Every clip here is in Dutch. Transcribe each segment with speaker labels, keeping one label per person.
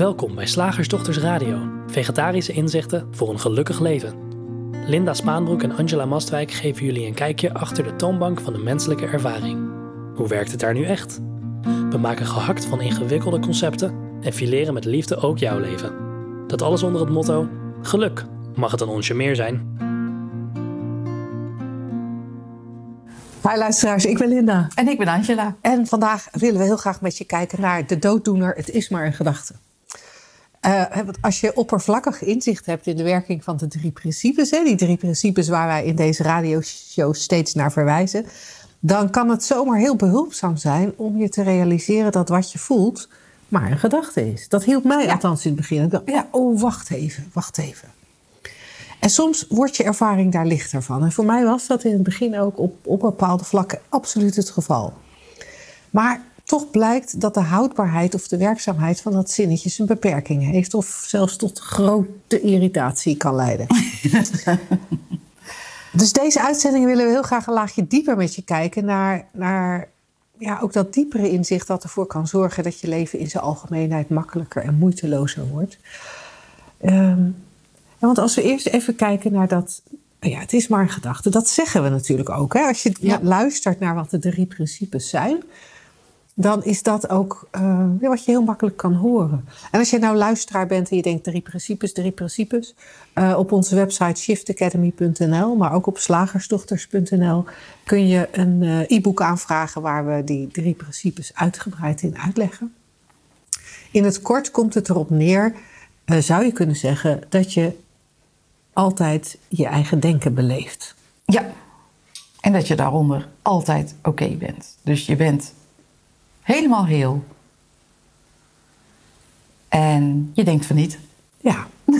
Speaker 1: Welkom bij Slagersdochters Radio, vegetarische inzichten voor een gelukkig leven. Linda Spaanbroek en Angela Mastwijk geven jullie een kijkje achter de toonbank van de menselijke ervaring. Hoe werkt het daar nu echt? We maken gehakt van ingewikkelde concepten en fileren met liefde ook jouw leven. Dat alles onder het motto: geluk. Mag het een onsje meer zijn?
Speaker 2: Hi luisteraars, ik ben Linda.
Speaker 3: En ik ben Angela.
Speaker 2: En vandaag willen we heel graag met je kijken naar de dooddoener. Het is maar een gedachte. Uh, als je oppervlakkig inzicht hebt in de werking van de drie principes, hè, die drie principes waar wij in deze radioshow steeds naar verwijzen, dan kan het zomaar heel behulpzaam zijn om je te realiseren dat wat je voelt maar een gedachte is. Dat hielp mij althans in het begin. Ik dacht, ja, oh, wacht even, wacht even. En soms wordt je ervaring daar lichter van. En voor mij was dat in het begin ook op, op bepaalde vlakken absoluut het geval. Maar toch blijkt dat de houdbaarheid of de werkzaamheid van dat zinnetje zijn beperking heeft. Of zelfs tot grote irritatie kan leiden. dus deze uitzending willen we heel graag een laagje dieper met je kijken naar, naar ja, ook dat diepere inzicht dat ervoor kan zorgen dat je leven in zijn algemeenheid makkelijker en moeitelozer wordt. Um, want als we eerst even kijken naar dat. Ja, het is maar een gedachte. Dat zeggen we natuurlijk ook. Hè? Als je luistert naar wat de drie principes zijn, dan is dat ook uh, wat je heel makkelijk kan horen. En als je nou luisteraar bent en je denkt drie principes, drie principes, uh, op onze website shiftacademy.nl, maar ook op slagersdochters.nl kun je een uh, e-book aanvragen waar we die drie principes uitgebreid in uitleggen. In het kort komt het erop neer, zou je kunnen zeggen, dat je altijd je eigen denken beleeft.
Speaker 3: Ja, en dat je daaronder altijd oké bent. Dus je bent helemaal heel. En je denkt van niet.
Speaker 2: Ja.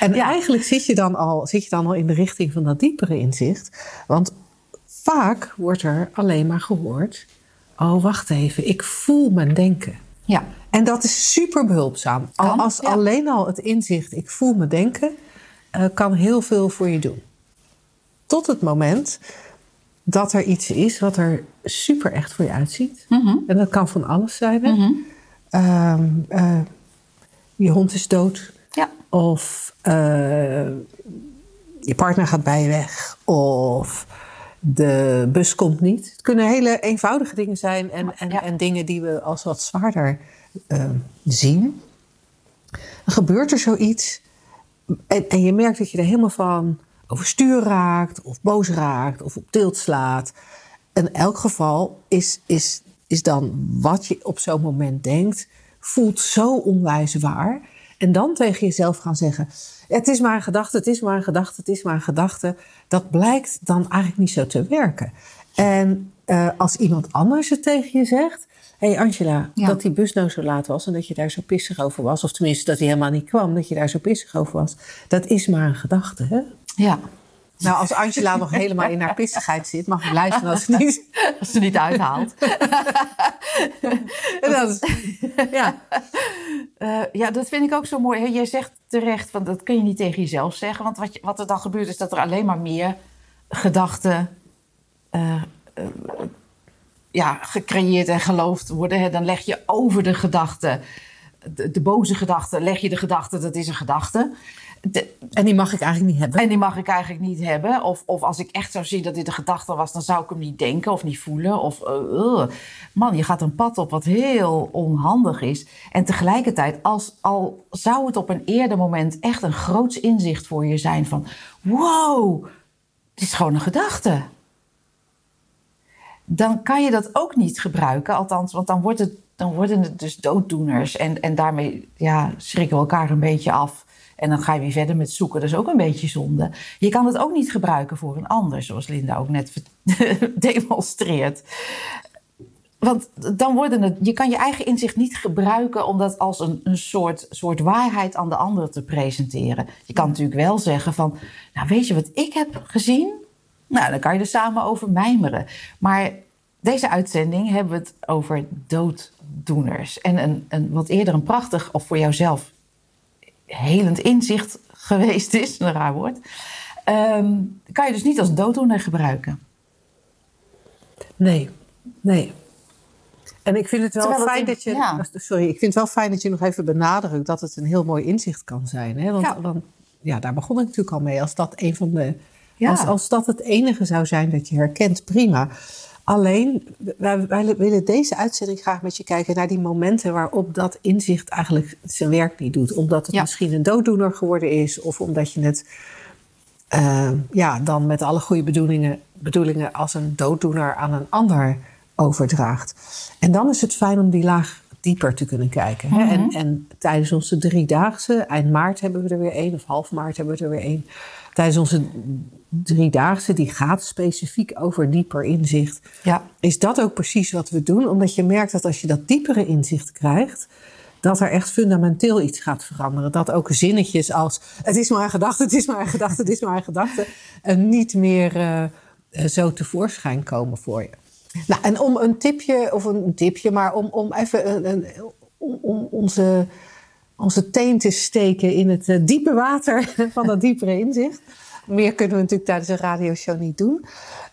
Speaker 2: en eigenlijk zit je, dan al, zit je dan al in de richting van dat diepere inzicht. Want vaak wordt er alleen maar gehoord: oh, wacht even, ik voel mijn denken.
Speaker 3: Ja.
Speaker 2: En dat is super behulpzaam. als alleen al het inzicht, ik voel me denken, uh, kan heel veel voor je doen. Tot het moment dat er iets is wat er super echt voor je uitziet. Mhm. En dat kan van alles zijn. Hè? Mhm. Ehm, eh, je hond is dood.
Speaker 3: Ja.
Speaker 2: Of uh, je partner gaat bij je weg. Of de bus komt niet. Het kunnen hele eenvoudige dingen zijn en, en, en dingen die we als wat zwaarder uh, zien. Dan gebeurt er zoiets en, en je merkt dat je er helemaal van overstuur raakt, of boos raakt, of op tilt slaat. In elk geval is, is, is dan wat je op zo'n moment denkt, voelt zo onwijs waar. En dan tegen jezelf gaan zeggen: Het is maar een gedachte, het is maar een gedachte, het is maar een gedachte. Dat blijkt dan eigenlijk niet zo te werken. En uh, als iemand anders het tegen je zegt, Hé hey Angela, dat die bus nou zo laat was en dat je daar zo pissig over was, of tenminste dat hij helemaal niet kwam, dat je daar zo pissig over was, dat is maar een gedachte, hè?
Speaker 3: Ja.
Speaker 2: Nou, als Angela nog helemaal in haar pissigheid zit, mag ik luisteren als ze niet,
Speaker 3: als ze niet uithaalt.
Speaker 2: dat ja.
Speaker 3: Uh, ja, dat vind ik ook zo mooi. Jij zegt terecht, want dat kun je niet tegen jezelf zeggen. Want wat, je, wat er dan gebeurt is dat er alleen maar meer gedachten uh, uh, ja, gecreëerd en geloofd worden. Hè, dan leg je over de gedachte, de, de, boze gedachte, leg je de gedachte, dat is een gedachte.
Speaker 2: En die mag ik eigenlijk niet hebben.
Speaker 3: En die mag ik eigenlijk niet hebben. Of, of als ik echt zou zien dat dit een gedachte was, dan zou ik hem niet denken of niet voelen. Of uh, man, je gaat een pad op wat heel onhandig is. En tegelijkertijd, als, al zou het op een eerder moment echt een groots inzicht voor je zijn van: wow, het is gewoon een gedachte dan kan je dat ook niet gebruiken. Althans, want dan, wordt het, dan worden het dus dooddoeners. En, en daarmee ja, schrikken we elkaar een beetje af. En dan ga je weer verder met zoeken. Dat is ook een beetje zonde. Je kan het ook niet gebruiken voor een ander, zoals Linda ook net demonstreert. Want dan worden het, je kan je eigen inzicht niet gebruiken om dat als een, een soort, soort waarheid aan de ander te presenteren. Je kan natuurlijk wel zeggen van, nou weet je wat ik heb gezien? Nou, dan kan je er samen over mijmeren. Maar deze uitzending hebben we het over dooddoeners. En een, een, wat eerder een prachtig, of voor jouzelf helend inzicht geweest is, een raar woord, um, kan je dus niet als dooddoener gebruiken.
Speaker 2: Nee, nee. En ik vind het wel
Speaker 3: Terwijl
Speaker 2: fijn dat je.
Speaker 3: ja.
Speaker 2: Sorry, ik vind het wel fijn dat je nog even benadrukt dat het een heel mooi inzicht kan zijn. Hè? Want,
Speaker 3: Ja.
Speaker 2: want ja, daar begon ik natuurlijk al mee. Als dat een van de.
Speaker 3: Ja.
Speaker 2: Als, als dat het enige zou zijn dat je herkent, prima. Alleen, wij, wij willen deze uitzending graag met je kijken naar die momenten waarop dat inzicht eigenlijk zijn werk niet doet. Omdat het
Speaker 3: Ja.
Speaker 2: misschien een dooddoener geworden is, of omdat je het eh, ja, dan met alle goede bedoelingen, bedoelingen als een dooddoener aan een ander overdraagt. En dan is het fijn om die laag dieper te kunnen kijken. Hè? en, en tijdens onze driedaagse, eind maart hebben we er weer één, of half maart hebben we er weer één. Tijdens onze driedaagse, die gaat specifiek over dieper inzicht.
Speaker 3: Ja.
Speaker 2: Is dat ook precies wat we doen? Omdat je merkt dat als je dat diepere inzicht krijgt, dat er echt fundamenteel iets gaat veranderen. Dat ook zinnetjes als het is maar een gedachte, het is maar een gedachte, het is maar een gedachte, eh, niet meer eh, zo tevoorschijn komen voor je. Nou, en om een tipje, of een tipje, maar om, om even een, een, om, om onze, onze teen te steken in het eh, diepe water van dat diepere inzicht. Meer kunnen we natuurlijk tijdens een radioshow niet doen.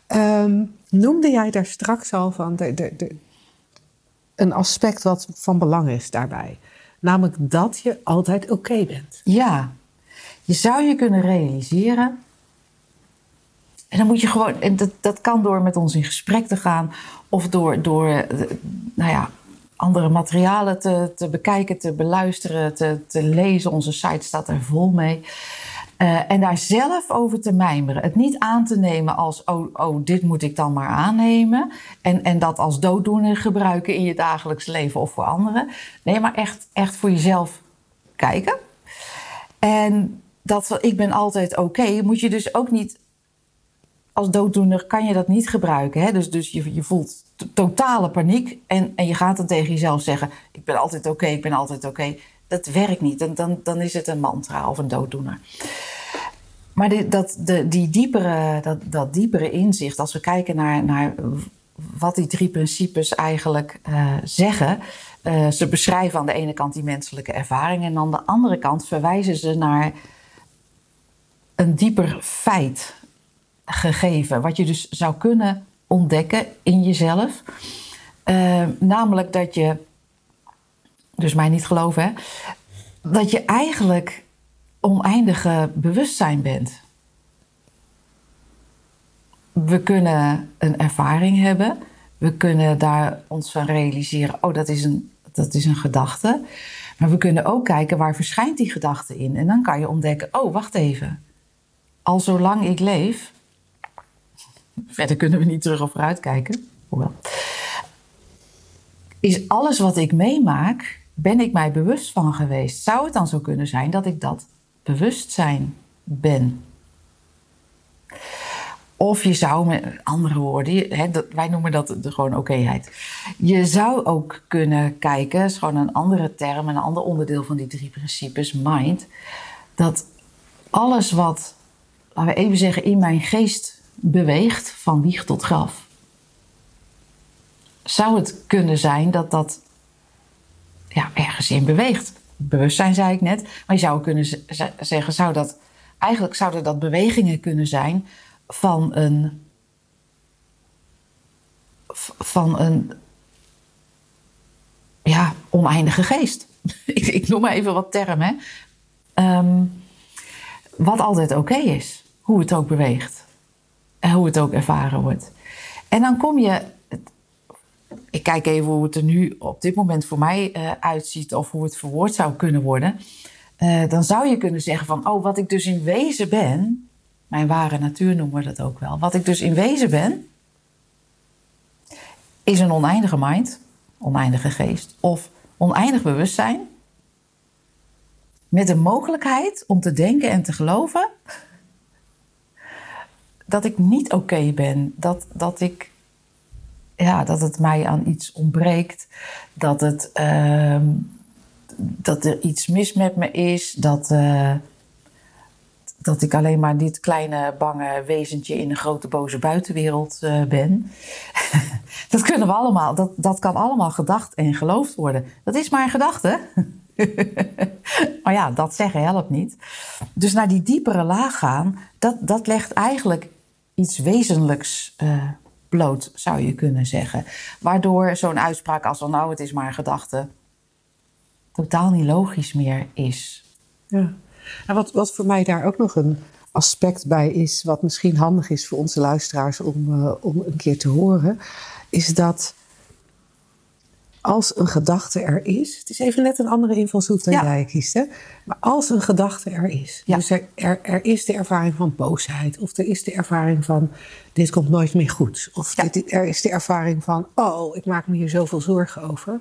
Speaker 2: Ehm, noemde jij daar straks al van de, de, de, een aspect wat van belang is daarbij? Namelijk dat je altijd oké bent.
Speaker 3: Ja, je zou je kunnen realiseren. En dan moet je gewoon, en dat, dat kan door met ons in gesprek te gaan, of door, door eh, nou ja, andere materialen te, te bekijken, te beluisteren, te, te lezen. Onze site staat er vol mee. Eh, en daar zelf over te mijmeren. Het niet aan te nemen als, oh, oh dit moet ik dan maar aannemen. En, en dat als dooddoener gebruiken in je dagelijks leven of voor anderen. Nee, maar echt, echt voor jezelf kijken. En dat ik ben altijd oké, moet je dus ook niet als dooddoener kan je dat niet gebruiken. Hè? Dus, dus je, je voelt totale paniek en, en je gaat dan tegen jezelf zeggen: Ik ben altijd oké, ik ben altijd oké. Dat werkt niet. Dan, dan, dan is het een mantra of een dooddoener. Maar dat, de, die diepere, dat, dat diepere inzicht, als we kijken naar, naar wat die drie principes eigenlijk eh, zeggen. eh, ze beschrijven aan de ene kant die menselijke ervaring en aan de andere kant verwijzen ze naar een dieper feit gegeven, wat je dus zou kunnen ontdekken in jezelf. Eh, namelijk dat je, dus mij niet geloven, hè, dat je eigenlijk oneindige bewustzijn bent. We kunnen een ervaring hebben, we kunnen daar ons van realiseren, oh dat is een, dat is een gedachte. Maar we kunnen ook kijken waar verschijnt die gedachte in. En dan kan je ontdekken, oh wacht even. Al zolang ik leef, verder kunnen we niet terug of vooruit kijken, hoewel, is alles wat ik meemaak, ben ik mij bewust van geweest. Zou het dan zo kunnen zijn dat ik dat bewustzijn ben? Of je zou, met andere woorden, hè, wij noemen dat de gewoon okéheid. Je zou ook kunnen kijken, is gewoon een andere term, een ander onderdeel van die drie principes, mind, dat alles wat, laten we even zeggen, in mijn geest beweegt, van wieg tot graf, zou het kunnen zijn dat dat ja, ergens in beweegt. Bewustzijn zei ik net, maar je zou kunnen zeggen, zou dat, eigenlijk zouden dat bewegingen kunnen zijn van een, van een ja, oneindige geest. ik, ik noem maar even wat termen. Ehm, wat altijd oké is, hoe het ook beweegt hoe het ook ervaren wordt. En dan kom je ik kijk even hoe het er nu op dit moment voor mij eh, uitziet of hoe het verwoord zou kunnen worden. Eh, dan zou je kunnen zeggen van, oh, wat ik dus in wezen ben, mijn ware natuur noemen we dat ook wel. Wat ik dus in wezen ben, is een oneindige mind, oneindige geest of oneindig bewustzijn. Met de mogelijkheid om te denken en te geloven dat ik niet oké ben, dat, dat ik ja, dat het mij aan iets ontbreekt. Dat, het, ehm, dat er iets mis met me is. Dat, eh, dat ik alleen maar dit kleine bange wezentje in een grote boze buitenwereld eh, ben. dat kunnen we allemaal. Dat, dat kan allemaal gedacht en geloofd worden. Dat is maar een gedachte. maar ja, dat zeggen helpt niet. Dus naar die diepere laag gaan, dat, dat legt eigenlijk iets wezenlijks eh, bloot, zou je kunnen zeggen. Waardoor zo'n uitspraak als van nou, het is maar een gedachte, totaal niet logisch meer is.
Speaker 2: Ja. En wat, wat voor mij daar ook nog een aspect bij is, wat misschien handig is voor onze luisteraars om, uh, om een keer te horen, is dat als een gedachte er is, het is even net een andere invalshoek dan jij kiest, hè? maar als een gedachte er is, ja. dus er, er, er, is de ervaring van boosheid, of er is de ervaring van dit komt nooit meer goed, of ja. dit, er is de ervaring van oh, ik maak me hier zoveel zorgen over,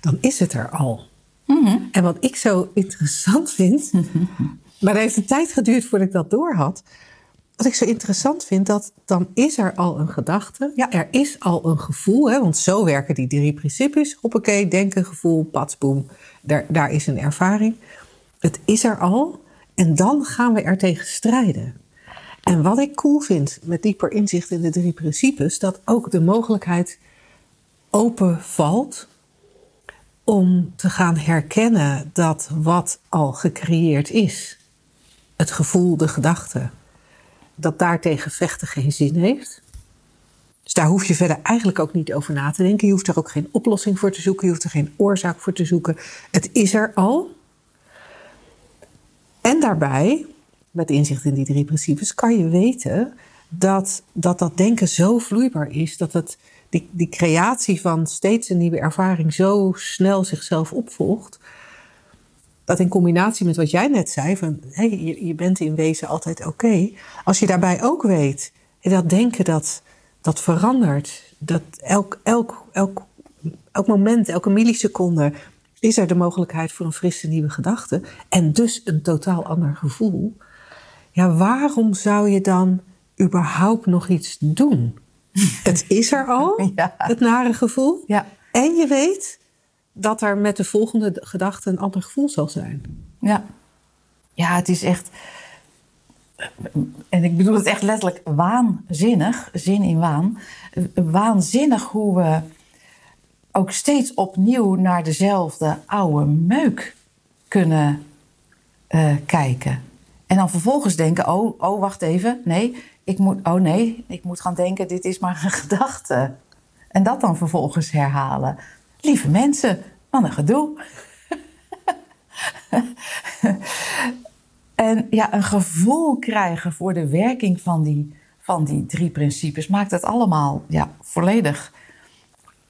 Speaker 2: dan is het er al. Mm -hmm. En wat ik zo interessant vind, maar het heeft een tijd geduurd voordat ik dat doorhad. Wat ik zo interessant vind, dat dan is er al een gedachte. Ja, er is al een gevoel, hè, want zo werken die drie principes. Hoppakee, denken, gevoel, patsboom. Daar, daar is een ervaring. Het is er al en dan gaan we er tegen strijden. En wat ik cool vind met dieper inzicht in de drie principes, dat ook de mogelijkheid open valt om te gaan herkennen dat wat al gecreëerd is, het gevoel, de gedachte, dat daartegen vechten geen zin heeft. Dus daar hoef je verder eigenlijk ook niet over na te denken. Je hoeft er ook geen oplossing voor te zoeken. Je hoeft er geen oorzaak voor te zoeken. Het is er al. En daarbij, met inzicht in die drie principes, kan je weten dat dat, dat denken zo vloeibaar is. Dat het, die, die creatie van steeds een nieuwe ervaring zo snel zichzelf opvolgt dat in combinatie met wat jij net zei, van hey, je, je bent in wezen altijd oké. als je daarbij ook weet dat denken dat, dat verandert, dat elk, elk, elk, elk moment, elke milliseconde is er de mogelijkheid voor een frisse nieuwe gedachte en dus een totaal ander gevoel. Ja, waarom zou je dan überhaupt nog iets doen? Het is er al, ja. het nare gevoel. Ja. En je weet, dat er met de volgende gedachte een ander gevoel zal zijn.
Speaker 3: Ja, ja het is echt. En ik bedoel het echt letterlijk waanzinnig, zin in waan. Waanzinnig hoe we ook steeds opnieuw naar dezelfde oude meuk kunnen uh, kijken. En dan vervolgens denken: oh, oh, wacht even. Nee, ik moet, oh nee, ik moet gaan denken: dit is maar een gedachte. En dat dan vervolgens herhalen. Lieve mensen, wat een gedoe. en ja, een gevoel krijgen voor de werking van die, van die drie principes maakt het allemaal ja, volledig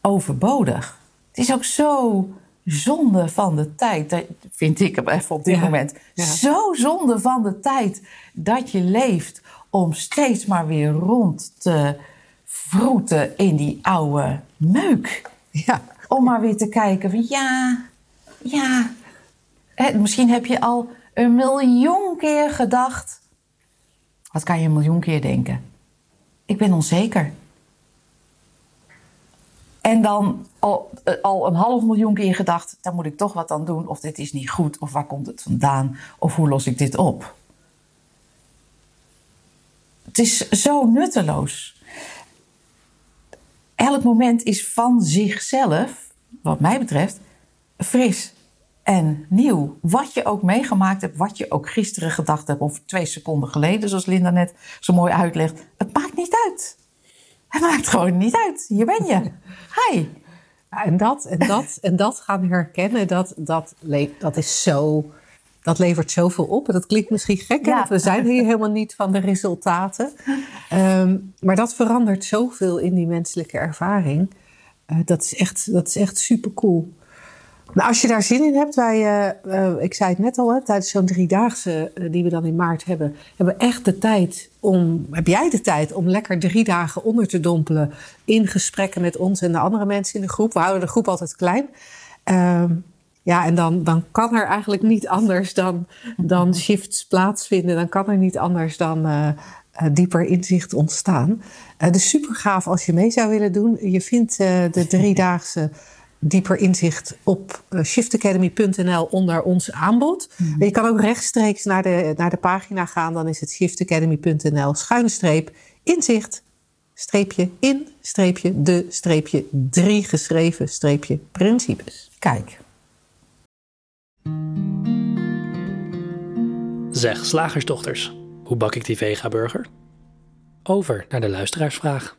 Speaker 3: overbodig. Het is ook zo zonde van de tijd, vind ik even op dit moment. Zo zonde van de tijd dat je leeft om steeds maar weer rond te vroeten in die oude meuk. Ja. Om maar weer te kijken van ja, ja. Misschien heb je al een miljoen keer gedacht. Wat kan je een miljoen keer denken? Ik ben onzeker. En dan al, eh, al een half miljoen keer gedacht, daar moet ik toch wat aan doen. Of dit is niet goed, of waar komt het vandaan, of hoe los ik dit op? Het is zo nutteloos elk moment is van zichzelf, wat mij betreft, fris en nieuw. Wat je ook meegemaakt hebt, wat je ook gisteren gedacht hebt, of twee seconden geleden, zoals Linda net zo mooi uitlegt. Het maakt niet uit. Het maakt gewoon niet uit. Hier ben je. Hi.
Speaker 2: en dat, en dat, en dat gaan herkennen, dat, dat, dat is zo dat levert zoveel op. En dat klinkt misschien gek, want we zijn hier helemaal niet van de resultaten. Um, maar dat verandert zoveel in die menselijke ervaring. Uh, dat, is echt, dat is echt super cool. Nou, als je daar zin in hebt, wij, uh, uh, ik zei het net al, hè, tijdens zo'n driedaagse die we dan in maart hebben, hebben we echt de tijd om, heb jij de tijd om lekker drie dagen onder te dompelen in gesprekken met ons en de andere mensen in de groep. We houden de groep altijd klein. Uh, ja, en dan, dan kan er eigenlijk niet anders dan, dan shifts plaatsvinden. Dan kan er niet anders dan uh, dieper inzicht ontstaan. Uh, dus super gaaf als je mee zou willen doen. Je vindt de driedaagse dieper inzicht op shiftacademy.nl onder ons aanbod. Mm. Je kan ook rechtstreeks naar de, naar de pagina gaan. Dan is het shiftacademy.nl schuine streep inzicht streepje in streepje de streepje drie geschreven streepje principes.
Speaker 3: Kijk.
Speaker 1: Zeg, slagersdochters, hoe bak ik die vega-burger? over naar de luisteraarsvraag.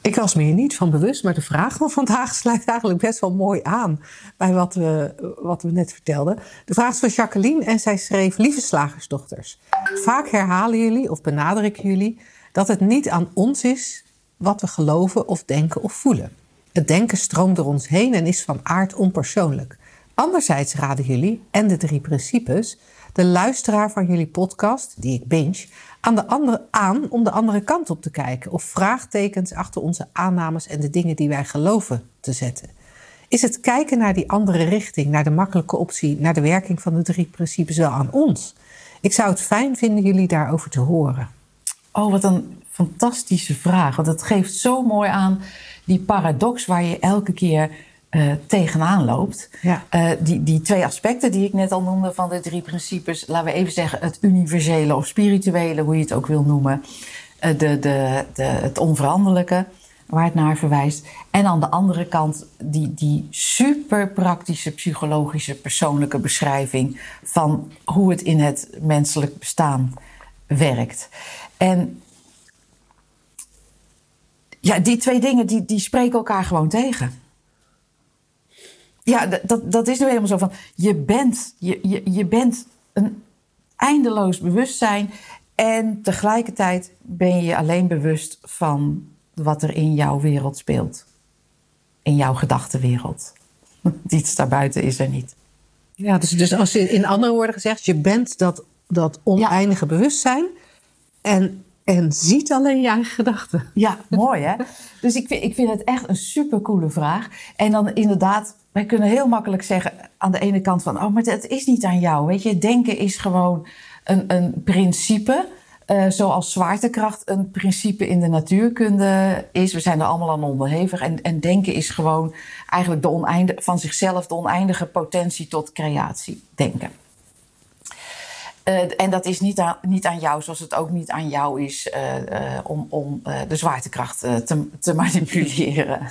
Speaker 2: Ik was me hier niet van bewust, maar de vraag van vandaag sluit eigenlijk best wel mooi aan bij wat we, wat we net vertelden. De vraag is van Jacqueline en zij schreef: Lieve slagersdochters, vaak herhalen jullie of benadrukken jullie dat het niet aan ons is wat we geloven of denken of voelen. Het denken stroomt door ons heen en is van aard onpersoonlijk. Anderzijds raden jullie en de drie principes de luisteraar van jullie podcast, die ik binge, aan, de andere, aan om de andere kant op te kijken of vraagtekens achter onze aannames en de dingen die wij geloven te zetten. Is het kijken naar die andere richting, naar de makkelijke optie, naar de werking van de drie principes wel aan ons? Ik zou het fijn vinden jullie daarover te horen.
Speaker 3: Oh, wat een fantastische vraag. Want het geeft zo mooi aan die paradox waar je elke keer uh, tegenaan loopt.
Speaker 2: Ja.
Speaker 3: Uh, die, die twee aspecten die ik net al noemde van de drie principes, laten we even zeggen het universele of spirituele, hoe je het ook wil noemen, uh, de, de, de, het onveranderlijke, waar het naar verwijst. En aan de andere kant die, die super praktische, psychologische, persoonlijke beschrijving van hoe het in het menselijk bestaan werkt. En ja, die twee dingen die, die spreken elkaar gewoon tegen. Ja, dat, dat is nu helemaal zo van. Je bent, je, je, je bent een eindeloos bewustzijn. En tegelijkertijd ben je alleen bewust van wat er in jouw wereld speelt. In jouw gedachtenwereld. Iets daarbuiten is er niet.
Speaker 2: Ja, dus, dus als je in andere woorden gezegd, je bent dat, dat oneindige ja. bewustzijn. En, en ziet alleen je eigen gedachten.
Speaker 3: Ja, mooi hè? Dus ik vind, ik vind het echt een supercoole vraag. En dan inderdaad, wij kunnen heel makkelijk zeggen aan de ene kant van... oh, maar het is niet aan jou, weet je. Denken is gewoon een, een principe... Uh, zoals zwaartekracht een principe in de natuurkunde is. We zijn er allemaal aan onderhevig. En, en denken is gewoon eigenlijk de oneindige, van zichzelf de oneindige potentie tot creatie. Denken. Uh, en dat is niet aan, niet aan jou, zoals het ook niet aan jou is uh, uh, om, de zwaartekracht te, te manipuleren.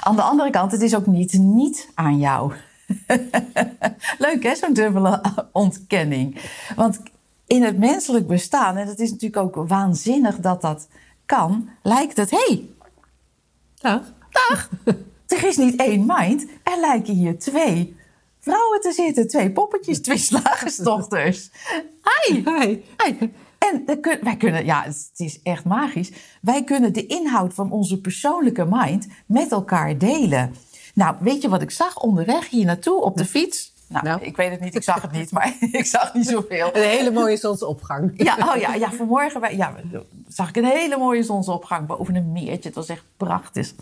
Speaker 3: aan de andere kant, het is ook niet niet aan jou. Leuk hè, zo'n dubbele ontkenning. Want in het menselijk bestaan, en het is natuurlijk ook waanzinnig dat dat kan, lijkt het, hé, hey,
Speaker 2: dag.
Speaker 3: dag, er is niet één mind, er lijken hier twee vrouwen te zitten. Twee poppetjes, twee slagersdochters. Hi.
Speaker 2: Hi.
Speaker 3: Hi. En wij kunnen, ja, het is echt magisch. Wij kunnen de inhoud van onze persoonlijke mind met elkaar delen. Nou, weet je wat ik zag onderweg hier naartoe op de fiets? Nou, nou, ik weet het niet, ik zag het niet, maar ik zag niet zoveel.
Speaker 2: Een hele mooie zonsopgang.
Speaker 3: Ja, oh ja, ja vanmorgen ja, zag ik een hele mooie zonsopgang boven een meertje. Het was echt prachtig.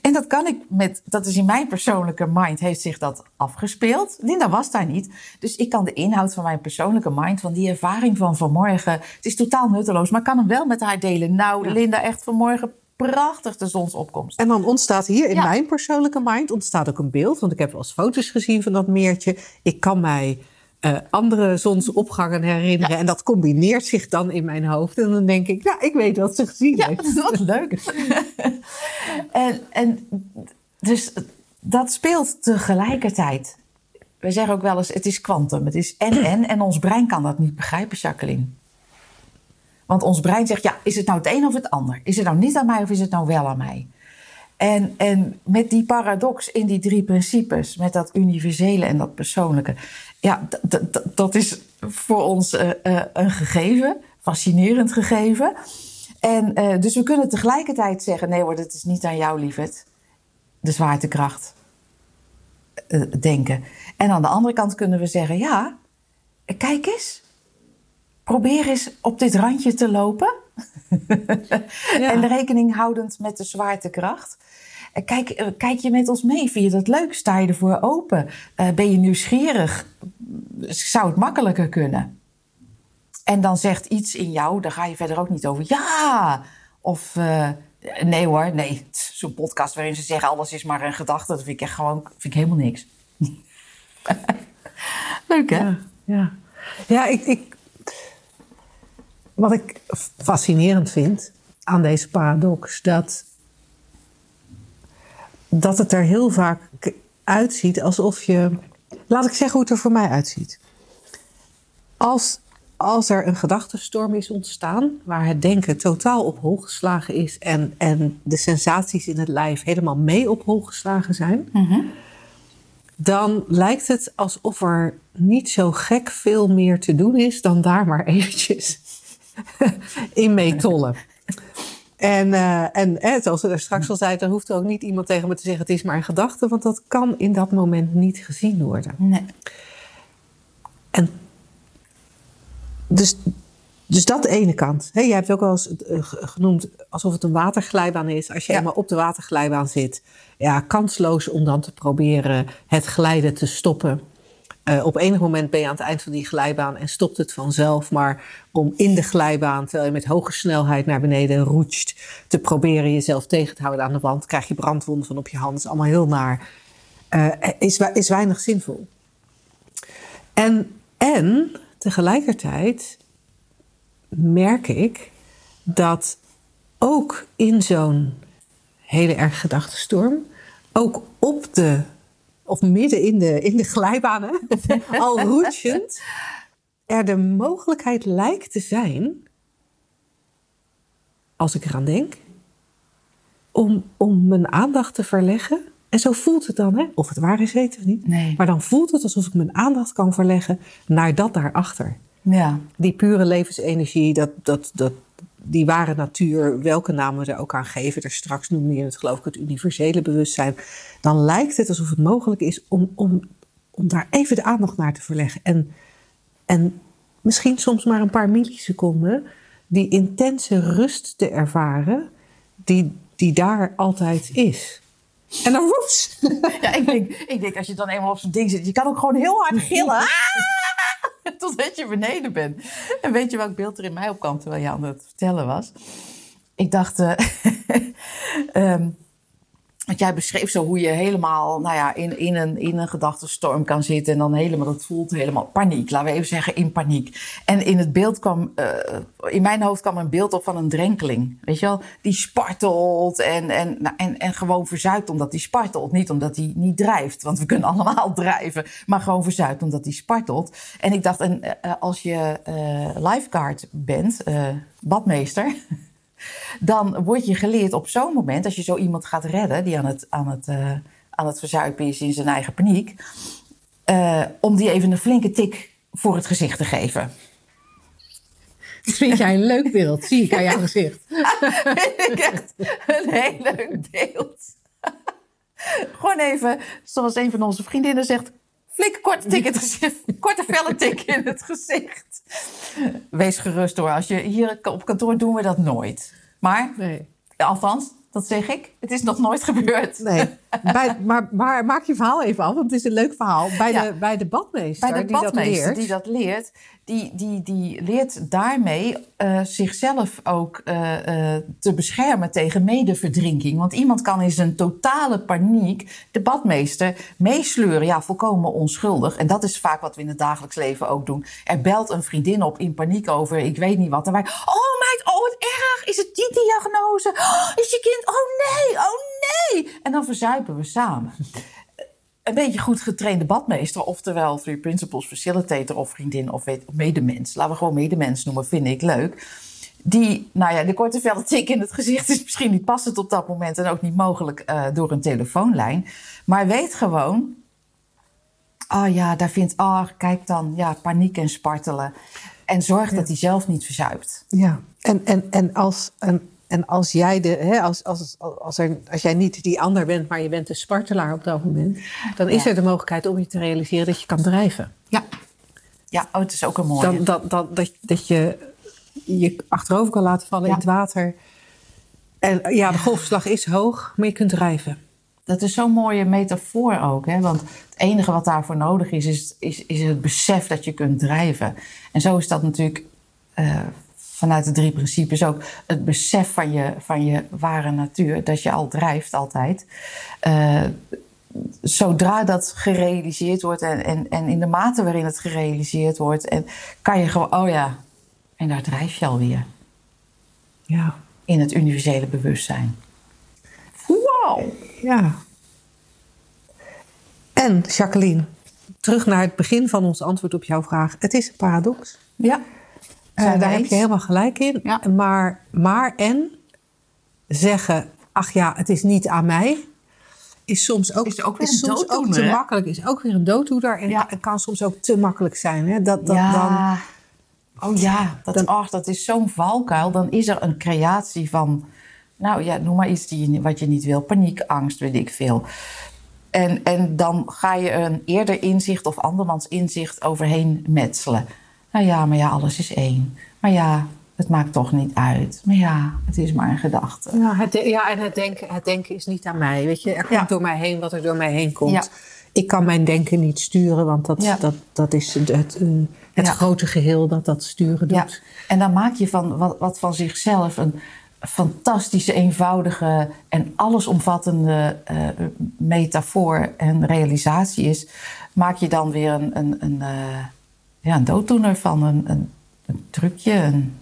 Speaker 3: En dat kan ik met, dat is in mijn persoonlijke mind, heeft zich dat afgespeeld. Linda was daar niet. Dus ik kan de inhoud van mijn persoonlijke mind, van die ervaring van vanmorgen, het is totaal nutteloos, maar ik kan hem wel met haar delen. Nou, ja. Linda, echt vanmorgen prachtig de zonsopkomst.
Speaker 2: En dan ontstaat hier in ja. mijn persoonlijke mind ontstaat ook een beeld. Want ik heb wel eens foto's gezien van dat meertje. Ik kan mij uh, andere zonsopgangen herinneren. Ja. En dat combineert zich dan in mijn hoofd. En dan denk ik, ja, ik weet wat ze gezien
Speaker 3: ja,
Speaker 2: heeft.
Speaker 3: Ja, wat leuk. en, en dus dat speelt tegelijkertijd. We zeggen ook wel eens, het is kwantum. Het is en-en. En ons brein kan dat niet begrijpen, Jacqueline. Want ons brein zegt, ja, is het nou het een of het ander? Is het nou niet aan mij of is het nou wel aan mij? En, en met die paradox in die drie principes, met dat universele en dat persoonlijke, ja, dat is voor ons uh, uh, een gegeven, fascinerend gegeven. En uh, dus we kunnen tegelijkertijd zeggen: nee hoor, dat is niet aan jou, lieverd. De zwaartekracht. denken. En aan de andere kant kunnen we zeggen: ja, kijk eens, probeer eens op dit randje te lopen. ja. En rekening houdend met de zwaartekracht. Kijk, kijk je met ons mee? Vind je dat leuk? Sta je ervoor open? Uh, ben je nieuwsgierig? Zou het makkelijker kunnen? En dan zegt iets in jou, daar ga je verder ook niet over. Ja! Of uh, nee hoor, nee. Zo'n podcast waarin ze zeggen alles is maar een gedachte. Dat vind ik echt gewoon vind ik helemaal niks. leuk hè?
Speaker 2: Ja, ja. ja ik, ik, wat ik fascinerend vind aan deze paradox, dat, dat het er heel vaak uitziet alsof je. Laat ik zeggen hoe het er voor mij uitziet. Als als er een gedachtenstorm is ontstaan, waar het denken totaal op hol geslagen is en, en de sensaties in het lijf helemaal mee op hol geslagen zijn, dan lijkt het alsof er niet zo gek veel meer te doen is dan daar maar eventjes in meetollen. En, uh, en eh, zoals we er straks al zei, dan hoeft er ook niet iemand tegen me te zeggen: het is maar een gedachte, want dat kan in dat moment niet gezien worden.
Speaker 3: Nee.
Speaker 2: En dus, dus dat ene kant. He, jij hebt ook wel eens uh, genoemd alsof het een waterglijbaan is. Als je ja. eenmaal op de waterglijbaan zit, ja, kansloos om dan te proberen het glijden te stoppen. Uh, op enig moment ben je aan het eind van die glijbaan en stopt het vanzelf. Maar om in de glijbaan, terwijl je met hoge snelheid naar beneden roetst, te proberen jezelf tegen te houden aan de wand, krijg je brandwonden van op je hand. Dat is allemaal heel naar. Uh, is, is weinig zinvol. En, en tegelijkertijd merk ik dat ook in zo'n hele erg gedachtenstorm, ook op de of midden in de, in de glijbanen, al roetjend, er de mogelijkheid lijkt te zijn, als ik eraan denk, om, om mijn aandacht te verleggen. En zo voelt het dan, hè? of het waar is, weten we niet.
Speaker 3: Nee.
Speaker 2: Maar dan voelt het alsof ik mijn aandacht kan verleggen naar dat daarachter.
Speaker 3: Ja.
Speaker 2: Die pure levensenergie, dat, dat, dat, die ware natuur, welke naam we er ook aan geven, er straks noemde je het geloof ik het universele bewustzijn, dan lijkt het alsof het mogelijk is om, om, om daar even de aandacht naar te verleggen. En, en misschien soms maar een paar milliseconden die intense rust te ervaren die, die daar altijd is. En dan woeps.
Speaker 3: Ja, ik denk, ik denk als je dan eenmaal op zo'n ding zit, je kan ook gewoon heel hard gillen. Totdat je beneden bent. En weet je welk beeld er in mij opkwam terwijl je aan het vertellen was? Ik dacht, uh, um, want jij beschreef zo hoe je helemaal nou ja, in, in, een, in een gedachtenstorm kan zitten. En dan helemaal, dat voelt helemaal paniek. Laten we even zeggen, in paniek. En in het beeld kwam, uh, in mijn hoofd kwam een beeld op van een drenkeling. Weet je wel? Die spartelt en, en, nou, en, en gewoon verzuipt omdat die spartelt. Niet omdat hij niet drijft, want we kunnen allemaal drijven. Maar gewoon verzuipt omdat hij spartelt. En ik dacht, en, uh, als je uh, lifeguard bent, badmeester dan word je geleerd op zo'n moment, als je zo iemand gaat redden die aan het, aan het, uh, aan het verzuipen is in zijn eigen paniek, uh, om die even een flinke tik voor het gezicht te geven.
Speaker 2: Dat vind jij een leuk beeld, zie ik aan jouw gezicht.
Speaker 3: vind ik echt een heel leuk beeld. Gewoon even, zoals een van onze vriendinnen zegt, flinke korte tik in het gezicht. Korte felle tik in het gezicht. Wees gerust hoor. Als je hier op kantoor doen we dat nooit. Maar,
Speaker 2: nee.
Speaker 3: althans, dat zeg ik. Het is nog nooit gebeurd.
Speaker 2: Nee, bij, maar, maar, maak je verhaal even af, want het is een leuk verhaal. Bij, ja. de, bij de badmeester,
Speaker 3: bij de
Speaker 2: die
Speaker 3: badmeester
Speaker 2: dat leert.
Speaker 3: die dat leert, die, die, die leert daarmee uh, zichzelf ook uh, uh, te beschermen tegen medeverdrinking. Want iemand kan in zijn totale paniek de badmeester meesleuren. Ja, volkomen onschuldig. En dat is vaak wat we in het dagelijks leven ook doen. Er belt een vriendin op in paniek over, ik weet niet wat. En wij, oh meid, oh wat erg, is het die diagnose? Oh, is je kind, oh nee, oh nee. En dan verzuipen we samen een beetje goed getrainde badmeester, oftewel Three Principles Facilitator of vriendin of, weet, of medemens. Laten we gewoon medemens noemen, vind ik leuk. Die, nou ja, de korte velle tik in het gezicht is misschien niet passend op dat moment en ook niet mogelijk uh, door een telefoonlijn. Maar weet gewoon, oh ja, daar vindt, oh kijk dan, ja, paniek en spartelen. En zorg ja. dat hij zelf niet verzuipt.
Speaker 2: Ja, en, en, en als. En en als jij de, hè, als, als, als, er, als jij niet die ander bent, maar je bent de spartelaar op dat moment, dan is
Speaker 3: Ja.
Speaker 2: er de mogelijkheid om je te realiseren dat je kan drijven.
Speaker 3: Ja. Ja, oh, het is ook een mooie.
Speaker 2: Dan, dat, dat, dat, dat je je achterover kan laten vallen
Speaker 3: Ja.
Speaker 2: in het water. En ja, de golfslag is hoog, maar je kunt drijven.
Speaker 3: Dat is zo'n mooie metafoor ook. Hè? Want het enige wat daarvoor nodig is, is, is, is het besef dat je kunt drijven. En zo is dat natuurlijk eh, vanuit de drie principes ook. Het besef van je, van je ware natuur, dat je al drijft altijd. Eh, zodra dat gerealiseerd wordt en, en, en in de mate waarin het gerealiseerd wordt, en kan je gewoon, oh ja, en daar drijf je alweer.
Speaker 2: Ja.
Speaker 3: In het universele bewustzijn. Wauw!
Speaker 2: ja. En Jacqueline, terug naar het begin van ons antwoord op jouw vraag. Het is een paradox.
Speaker 3: Ja.
Speaker 2: Eh, daar heb je helemaal gelijk in.
Speaker 3: Ja.
Speaker 2: Maar, maar en zeggen, ach ja, het is niet aan mij, is soms ook,
Speaker 3: Is ook weer
Speaker 2: is
Speaker 3: een
Speaker 2: soms ook te makkelijk. Is ook weer een dooddoener en
Speaker 3: Ja.
Speaker 2: kan- kan soms ook te makkelijk zijn. Hè? Dat, dat dan,
Speaker 3: ja. oh ja, dat,
Speaker 2: dan-
Speaker 3: dat is zo'n valkuil. Dan is er een creatie van, nou ja, noem maar iets die wat je niet wil. Paniek, angst, weet ik veel. En, en dan ga je een eerder inzicht of andermans inzicht overheen metselen. Nou ja, maar ja, alles is één. Maar ja, het maakt toch niet uit. Maar ja, het is maar een gedachte.
Speaker 2: Ja, het, de- ja, en het denken, het denken is niet aan mij. Weet je, er komt
Speaker 3: Ja.
Speaker 2: door mij heen wat er door mij heen komt.
Speaker 3: Ja.
Speaker 2: Ik kan mijn denken niet sturen, want dat, dat, dat is het, het, eh, het grote geheel dat dat sturen doet.
Speaker 3: Ja, en dan maak je van wat, wat van zichzelf een fantastische, eenvoudige en allesomvattende eh, metafoor en realisatie is, maak je dan weer een, een, een, eh, ja, een dooddoener van, een, een, een trucje. Een,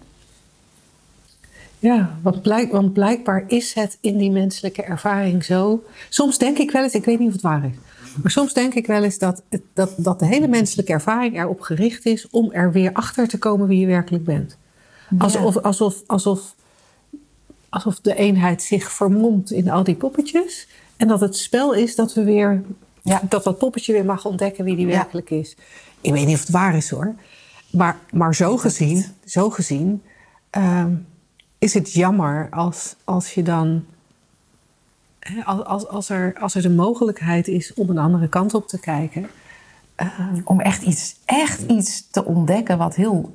Speaker 2: Ja, want, blijk, want blijkbaar is het in die menselijke ervaring zo. Soms denk ik wel eens, ik weet niet of het waar is. Maar soms denk ik wel eens dat, dat, dat de hele menselijke ervaring erop gericht is om er weer achter te komen wie je werkelijk bent. Alsof, alsof, alsof, alsof de eenheid zich vermomt in al die poppetjes. En dat het spel is dat we weer
Speaker 3: Ja.
Speaker 2: dat dat poppetje weer mag ontdekken wie die
Speaker 3: Ja.
Speaker 2: werkelijk is. Ik weet niet of het waar is hoor. Maar, maar zo gezien, zo gezien ehm, is het jammer als, als je dan. hè, Als, als, als, er, als er de mogelijkheid is om een andere kant op te kijken.
Speaker 3: om echt iets, echt iets te ontdekken wat heel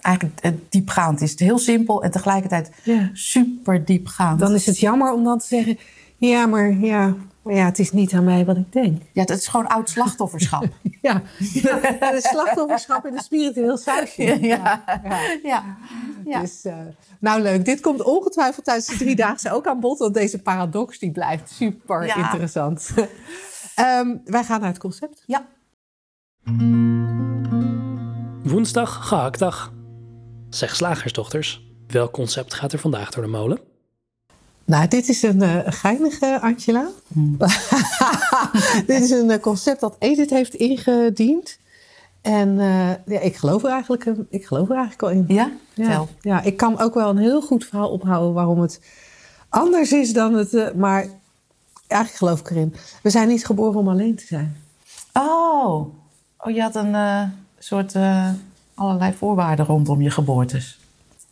Speaker 3: eigenlijk eh, diepgaand is. Heel simpel en tegelijkertijd
Speaker 2: Ja.
Speaker 3: super diepgaand.
Speaker 2: Dan is het jammer om dan te zeggen: ja, maar ja, maar ja, het is niet aan mij wat ik denk.
Speaker 3: Ja, dat is gewoon oud slachtofferschap.
Speaker 2: Ja, ja het slachtofferschap in een spiritueel sausje.
Speaker 3: ja.
Speaker 2: Ja.
Speaker 3: ja. ja.
Speaker 2: Dus, eh, nou leuk, dit komt ongetwijfeld tijdens de driedaagse ook aan bod. Want deze paradox die blijft super
Speaker 3: Ja.
Speaker 2: interessant. Ehm, wij gaan naar het concept.
Speaker 3: ja.
Speaker 1: Woensdag, gehaktdag. Zeg slagersdochters, welk concept gaat er vandaag door de molen?
Speaker 2: Nou, dit is een eh, geinige, Angela. dit is een eh, concept dat Edith heeft ingediend. En eh, ja, ik, geloof er eigenlijk, ik geloof er eigenlijk al in.
Speaker 3: Ja?
Speaker 2: Ja, ja, ik kan ook wel een heel goed verhaal ophouden waarom het anders is dan het. maar eigenlijk geloof ik erin. We zijn niet geboren om alleen te zijn.
Speaker 3: Oh. oh, je had een soort allerlei voorwaarden rondom je geboortes.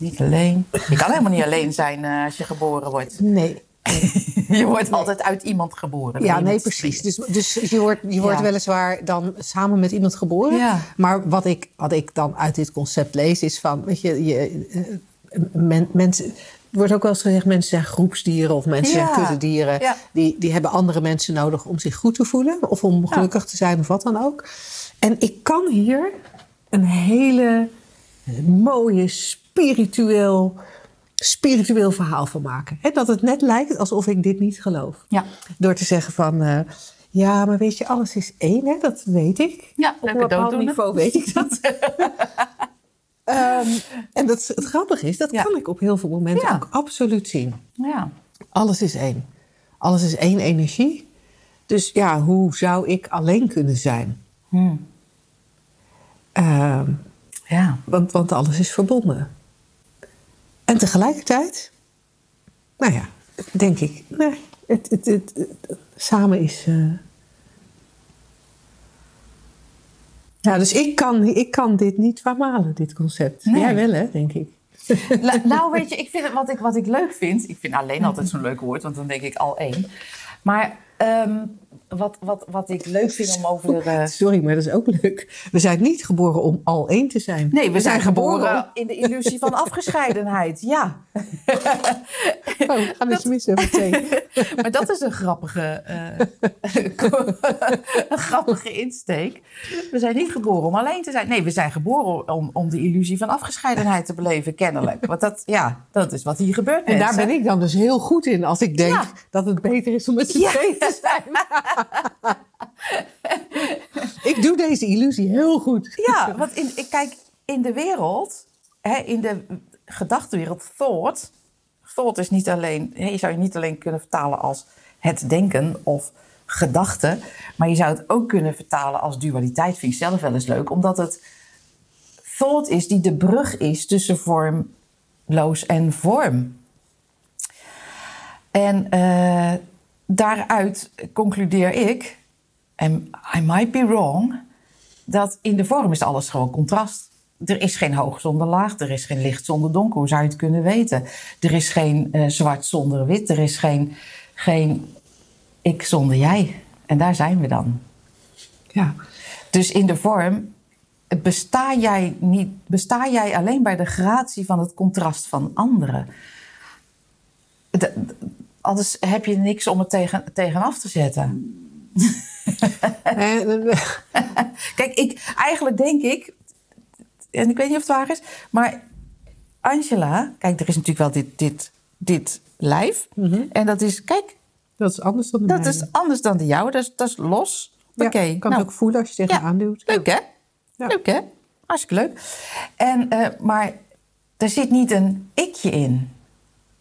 Speaker 3: Niet alleen. Je kan helemaal niet alleen zijn eh, als je geboren wordt.
Speaker 2: Nee.
Speaker 3: Je wordt altijd uit iemand geboren.
Speaker 2: Ja, nee, precies. Dus, dus je wordt, je wordt weliswaar dan samen met iemand geboren.
Speaker 3: Ja.
Speaker 2: Maar wat ik, wat ik dan uit dit concept lees is van, weet je, je eh, men- mensen. Er wordt ook wel eens gezegd, mensen zijn groepsdieren of mensen
Speaker 3: Ja.
Speaker 2: zijn kuddedieren.
Speaker 3: Ja.
Speaker 2: Die, die hebben andere mensen nodig om zich goed te voelen of om gelukkig te zijn of wat dan ook. En ik kan hier een hele mooie spiritueel, spiritueel verhaal van maken. Dat het net lijkt alsof ik dit niet geloof.
Speaker 3: Ja.
Speaker 2: Door te zeggen van, eh, ja, maar weet je, alles is één, hè? dat weet ik.
Speaker 3: Ja,
Speaker 2: Op een bepaald niveau weet ik dat. Ehm, en dat, het grappige is, dat
Speaker 3: Ja.
Speaker 2: kan ik op heel veel momenten
Speaker 3: Ja.
Speaker 2: ook absoluut zien.
Speaker 3: Ja.
Speaker 2: Alles is één. Alles is één energie. Dus ja, hoe zou ik alleen kunnen zijn?
Speaker 3: Hm.
Speaker 2: Ehm,
Speaker 3: Ja.
Speaker 2: want, want alles is verbonden. En tegelijkertijd, nou ja, denk ik, nee, het, het, het, het- samen is. eh, Ja, dus ik kan, ik kan dit niet vermalen, dit concept.
Speaker 3: Nee.
Speaker 2: Jij wel, hè, denk ik.
Speaker 3: La- nou, weet je, ik vind het, wat, ik, wat ik leuk vind... Ik vind alleen altijd zo'n leuk woord, want dan denk ik al één. Maar ehm, wat, wat, wat ik leuk vind om over... eh,
Speaker 2: Sorry, maar dat is ook leuk. We zijn niet geboren om al één te zijn.
Speaker 3: Nee, we zijn geboren
Speaker 2: om-
Speaker 3: in de illusie van afgescheidenheid. Ja.
Speaker 2: Oh, we gaan eens mis meteen.
Speaker 3: Maar dat is een grappige, eh, een grappige insteek. We zijn niet geboren om alleen te zijn. Nee, we zijn geboren om, om de illusie van afgescheidenheid te beleven, kennelijk. Want dat, ja, dat is wat hier gebeurt.
Speaker 2: En daar ben ik dan dus heel goed in als ik denk
Speaker 3: Ja.
Speaker 2: dat het beter is om met z'n
Speaker 3: Ja.
Speaker 2: te zijn. Ik doe deze illusie heel goed.
Speaker 3: Ja, want in, ik kijk, in de wereld, hè, in de gedachtenwereld, thought. Thought is niet alleen, je zou je niet alleen kunnen vertalen als het denken of gedachten, maar je zou het ook kunnen vertalen als dualiteit. Vind ik zelf wel eens leuk, omdat het thought is die de brug is tussen vormloos en vorm. En eh, daaruit concludeer ik, en I might be wrong, dat in de vorm is alles gewoon contrast. Er is geen hoog zonder laag, er is geen licht zonder donker. Hoe zou je het kunnen weten? Er is geen uh, zwart zonder wit, er is geen, geen ik zonder jij. En daar zijn we dan.
Speaker 2: Ja.
Speaker 3: Dus in de vorm besta jij, niet, besta jij alleen bij de gratie van het contrast van anderen. De, anders heb je niks om het tegen, tegenaf te zetten. Kijk, ik, eigenlijk denk ik, en ik weet niet of het waar is, maar Angela, kijk, er is natuurlijk wel dit, dit, dit lijf.
Speaker 2: Mhm.
Speaker 3: En dat is, kijk,
Speaker 2: Dat is anders dan de
Speaker 3: dat
Speaker 2: mijne.
Speaker 3: is anders dan de jouwe, dat is, dat is los.
Speaker 2: Ja,
Speaker 3: Oké,
Speaker 2: je kan
Speaker 3: nou,
Speaker 2: het ook voelen als je tegen
Speaker 3: Ja.
Speaker 2: aanduwt.
Speaker 3: Leuk hè?
Speaker 2: Ja.
Speaker 3: Leuk hè? Hartstikke leuk. En, eh, maar er zit niet een ikje in.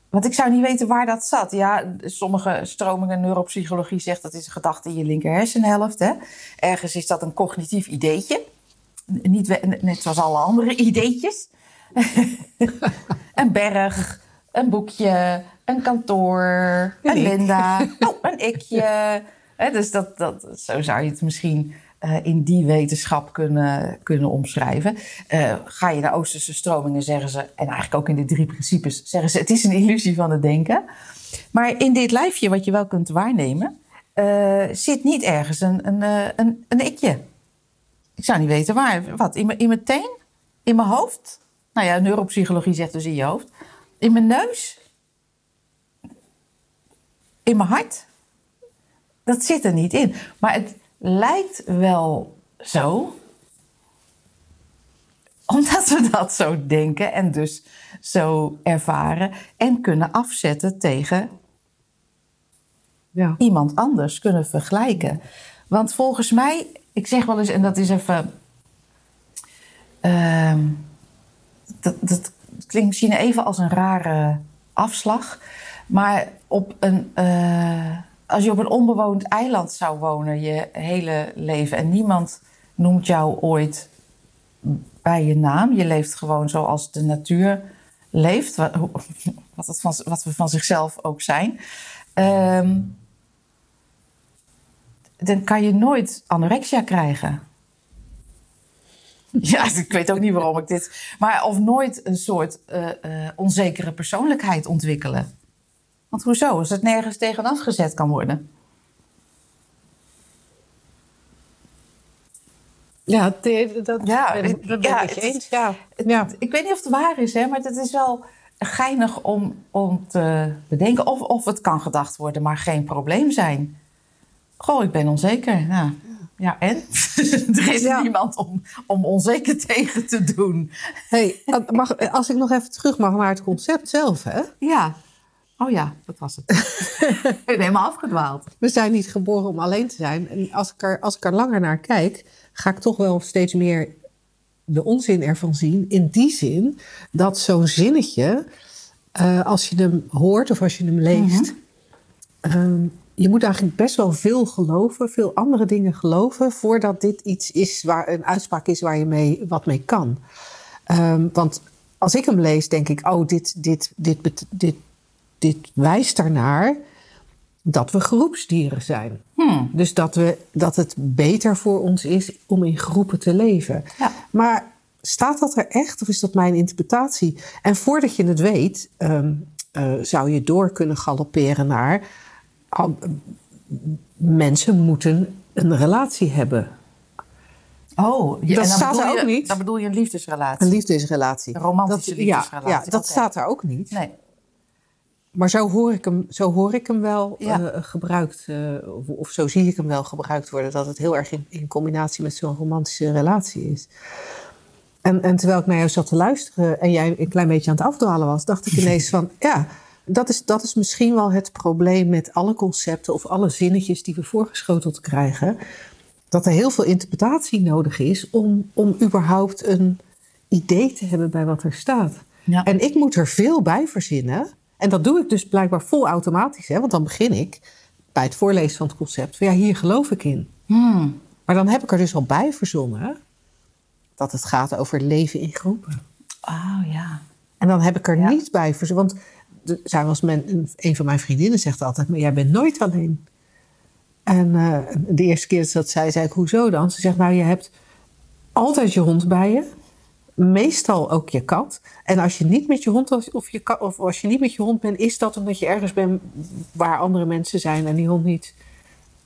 Speaker 3: Want ik zou niet weten waar dat zat. Ja, sommige stromingen neuropsychologie zegt dat is een gedachte in je linker hersenhelft. Hè? Ergens is dat een cognitief ideetje. Niet, net zoals alle andere ideetjes. een berg, een boekje, een kantoor, een. Linda, oh, een ikje. Hè, dus dat, dat, zo zou je het misschien eh, in die wetenschap kunnen, kunnen omschrijven. Eh, ga je naar Oosterse stromingen, zeggen ze, en eigenlijk ook in de drie principes, zeggen ze: het is een illusie van het denken. Maar in dit lijfje, wat je wel kunt waarnemen, eh, zit niet ergens een, een, een, een ikje. Ik zou niet weten waar. Wat? In mijn, in mijn teen? In mijn hoofd? Nou ja, neuropsychologie zegt dus in je hoofd. In mijn neus? In mijn hart? Dat zit er niet in. Maar het lijkt wel zo. Omdat we dat zo denken en dus zo ervaren. En kunnen afzetten tegen
Speaker 2: Ja.
Speaker 3: iemand anders kunnen vergelijken. Want volgens mij, ik zeg wel eens, en dat is even. ehm, dat, dat klinkt misschien even als een rare afslag. Maar op een, eh, als je op een onbewoond eiland zou wonen je hele leven en niemand noemt jou ooit bij je naam, je leeft gewoon zoals de natuur leeft, wat, wat, van, wat we van zichzelf ook zijn. Ehm, dan kan je nooit anorexia krijgen. Ja, ik weet ook niet waarom ik dit. Maar of nooit een soort eh, eh, onzekere persoonlijkheid ontwikkelen. Want hoezo? Als het nergens tegenaf gezet kan worden.
Speaker 2: Ja, dat
Speaker 3: Ja,
Speaker 2: ben,
Speaker 3: ja,
Speaker 2: ik eens. Ja. Ja.
Speaker 3: Ik weet niet of het waar is, hè, maar het is wel geinig om, om te bedenken. Of, of het kan gedacht worden, maar geen probleem zijn. Goh, ik ben onzeker. Nou, ja, en? er is
Speaker 2: Ja.
Speaker 3: niemand om, om onzeker tegen te doen.
Speaker 2: Hey, mag, als ik nog even terug mag naar het concept zelf. Hè?
Speaker 3: Ja. Oh ja, dat was het. ik ben helemaal afgedwaald.
Speaker 2: We zijn niet geboren om alleen te zijn. En als ik, er, als ik er langer naar kijk, ga ik toch wel steeds meer de onzin ervan zien. In die zin dat zo'n zinnetje, eh, als je hem hoort of als je hem leest, ehm, je moet eigenlijk best wel veel geloven, veel andere dingen geloven, voordat dit iets is waar een uitspraak is waar je mee, wat mee kan. Ehm, want als ik hem lees, denk ik, oh, dit, dit, dit, dit, dit wijst ernaar dat we groepsdieren zijn.
Speaker 3: Hmm.
Speaker 2: Dus dat, we, dat het beter voor ons is om in groepen te leven.
Speaker 3: Ja.
Speaker 2: Maar staat dat er echt of is dat mijn interpretatie? En voordat je het weet, ehm, eh, zou je door kunnen galopperen naar... ah, mensen moeten een relatie hebben.
Speaker 3: Oh, ja,
Speaker 2: Dat staat er
Speaker 3: je-
Speaker 2: ook niet.
Speaker 3: Dan bedoel je een liefdesrelatie.
Speaker 2: Een liefdesrelatie.
Speaker 3: Een romantische
Speaker 2: dat,
Speaker 3: liefdesrelatie,
Speaker 2: Ja, dat staat er ook niet.
Speaker 3: Nee.
Speaker 2: Maar zo hoor ik hem, zo hoor ik hem wel
Speaker 3: Ja.
Speaker 2: eh, gebruikt, eh, of, of zo zie ik hem wel gebruikt worden, dat het heel erg in, in combinatie met zo'n romantische relatie is. En, en terwijl ik naar jou zat te luisteren en jij een klein beetje aan het afdwalen was, dacht ik ineens van, ja, dat is, dat is misschien wel het probleem met alle concepten of alle zinnetjes die we voorgeschoteld krijgen. Dat er heel veel interpretatie nodig is om, om überhaupt een idee te hebben bij wat er staat.
Speaker 3: Ja.
Speaker 2: En ik moet er veel bij verzinnen. En dat doe ik dus blijkbaar vol automatisch. Hè? Want dan begin ik bij het voorlezen van het concept. Van ja, hier geloof ik in.
Speaker 3: Hmm.
Speaker 2: Maar dan heb ik er dus al bij verzonnen. dat het gaat over leven in groepen.
Speaker 3: Oh ja.
Speaker 2: En dan heb ik er
Speaker 3: Ja.
Speaker 2: niet bij ze. Want zij was men, een van mijn vriendinnen zegt altijd: Maar jij bent nooit alleen. En eh, de eerste keer dat zei, zei ik: Hoezo dan? Ze zegt: Nou, je hebt altijd je hond bij je. Meestal ook je kat. En als je niet met je hond of, je, of als je niet met je hond bent, is dat omdat je ergens bent waar andere mensen zijn en die hond niet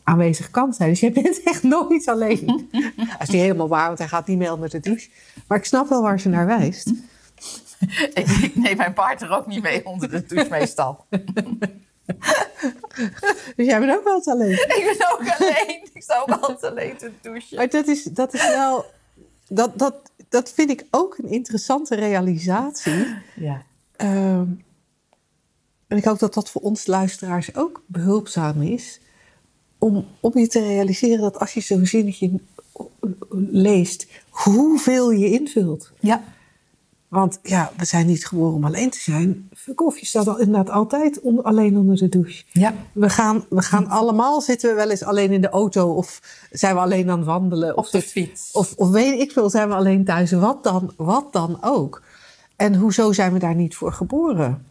Speaker 2: aanwezig kan zijn. Dus je bent echt nooit alleen. Is niet helemaal waar, want hij gaat niet mee met de douche. Maar ik snap wel waar ze naar wijst.
Speaker 3: Ik, neem mijn partner ook niet mee onder de douche meestal.
Speaker 2: Dus jij bent ook wel eens alleen.
Speaker 3: ik ben ook alleen. Ik sta ook altijd alleen te douchen.
Speaker 2: Maar dat is, dat is wel. Dat, dat, dat vind ik ook een interessante realisatie.
Speaker 3: Ja.
Speaker 2: Ehm, en ik hoop dat dat voor ons luisteraars ook behulpzaam is. Om, om je te realiseren dat als je zo'n zinnetje leest, hoeveel je invult.
Speaker 3: Ja.
Speaker 2: Want ja, we zijn niet geboren om alleen te zijn. Fuck off, je staat al, inderdaad altijd onder, alleen onder de douche.
Speaker 3: Ja.
Speaker 2: We gaan, we gaan allemaal zitten we wel eens alleen in de auto of zijn we alleen aan het wandelen.
Speaker 3: Op de fiets.
Speaker 2: Of, of weet ik veel, zijn we alleen thuis. Wat dan, wat dan ook. En hoezo zijn we daar niet voor geboren?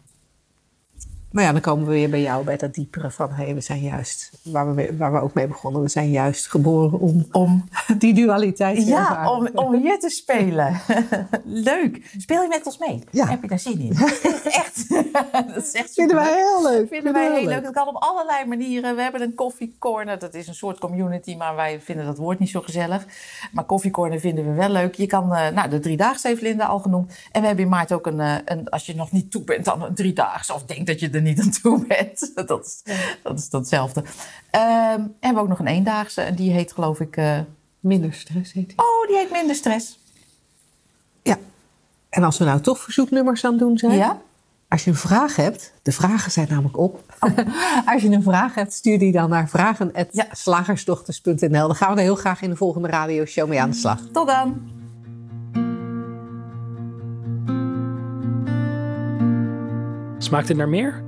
Speaker 2: Maar ja, dan komen we weer bij jou, bij dat diepere van... hé, hey, we zijn juist, waar we, mee- waar we ook mee begonnen... we zijn juist geboren om,
Speaker 3: Om,
Speaker 2: die dualiteit te
Speaker 3: ja,
Speaker 2: ervaren.
Speaker 3: om, om hier te spelen. Leuk. Speel je met ons mee?
Speaker 2: Ja.
Speaker 3: Heb je daar zin in? echt. dat is echt
Speaker 2: Vinden wij heel leuk.
Speaker 3: Vinden wij heel leuk. Dat kan op allerlei manieren. We hebben een koffiecorner. Dat is een soort community, maar wij vinden dat woord niet zo gezellig. Maar koffiecorner vinden we wel leuk. Je kan, eh, nou, de driedaagse heeft Linda al genoemd. En we hebben in maart ook een, eh, een als je nog niet toe bent, dan een driedaagse. Of denkt dat je er niet aan toe bent. dat, is, dat is datzelfde. Ehm, en we hebben ook nog een eendaagse. En die heet geloof ik... eh,
Speaker 2: Minder stress heet die.
Speaker 3: oh, die heet minder stress.
Speaker 2: Ja. En als we nou toch verzoeknummers aan het doen zijn...
Speaker 3: Ja?
Speaker 2: Als je een vraag hebt, de vragen zijn namelijk op. Als je een vraag hebt, stuur die dan naar vragen.slagersdochters.nl. Dan gaan we er heel graag in de volgende radioshow mee aan de slag.
Speaker 3: Tot dan.
Speaker 1: Smaakt het naar meer?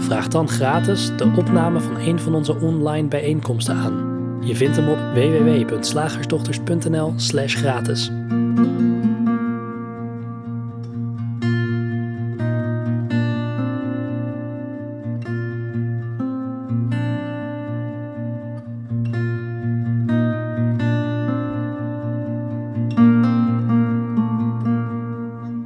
Speaker 1: Vraag dan gratis de opname van een van onze online bijeenkomsten aan. Je vindt hem op www.slagersdochters.nl/gratis.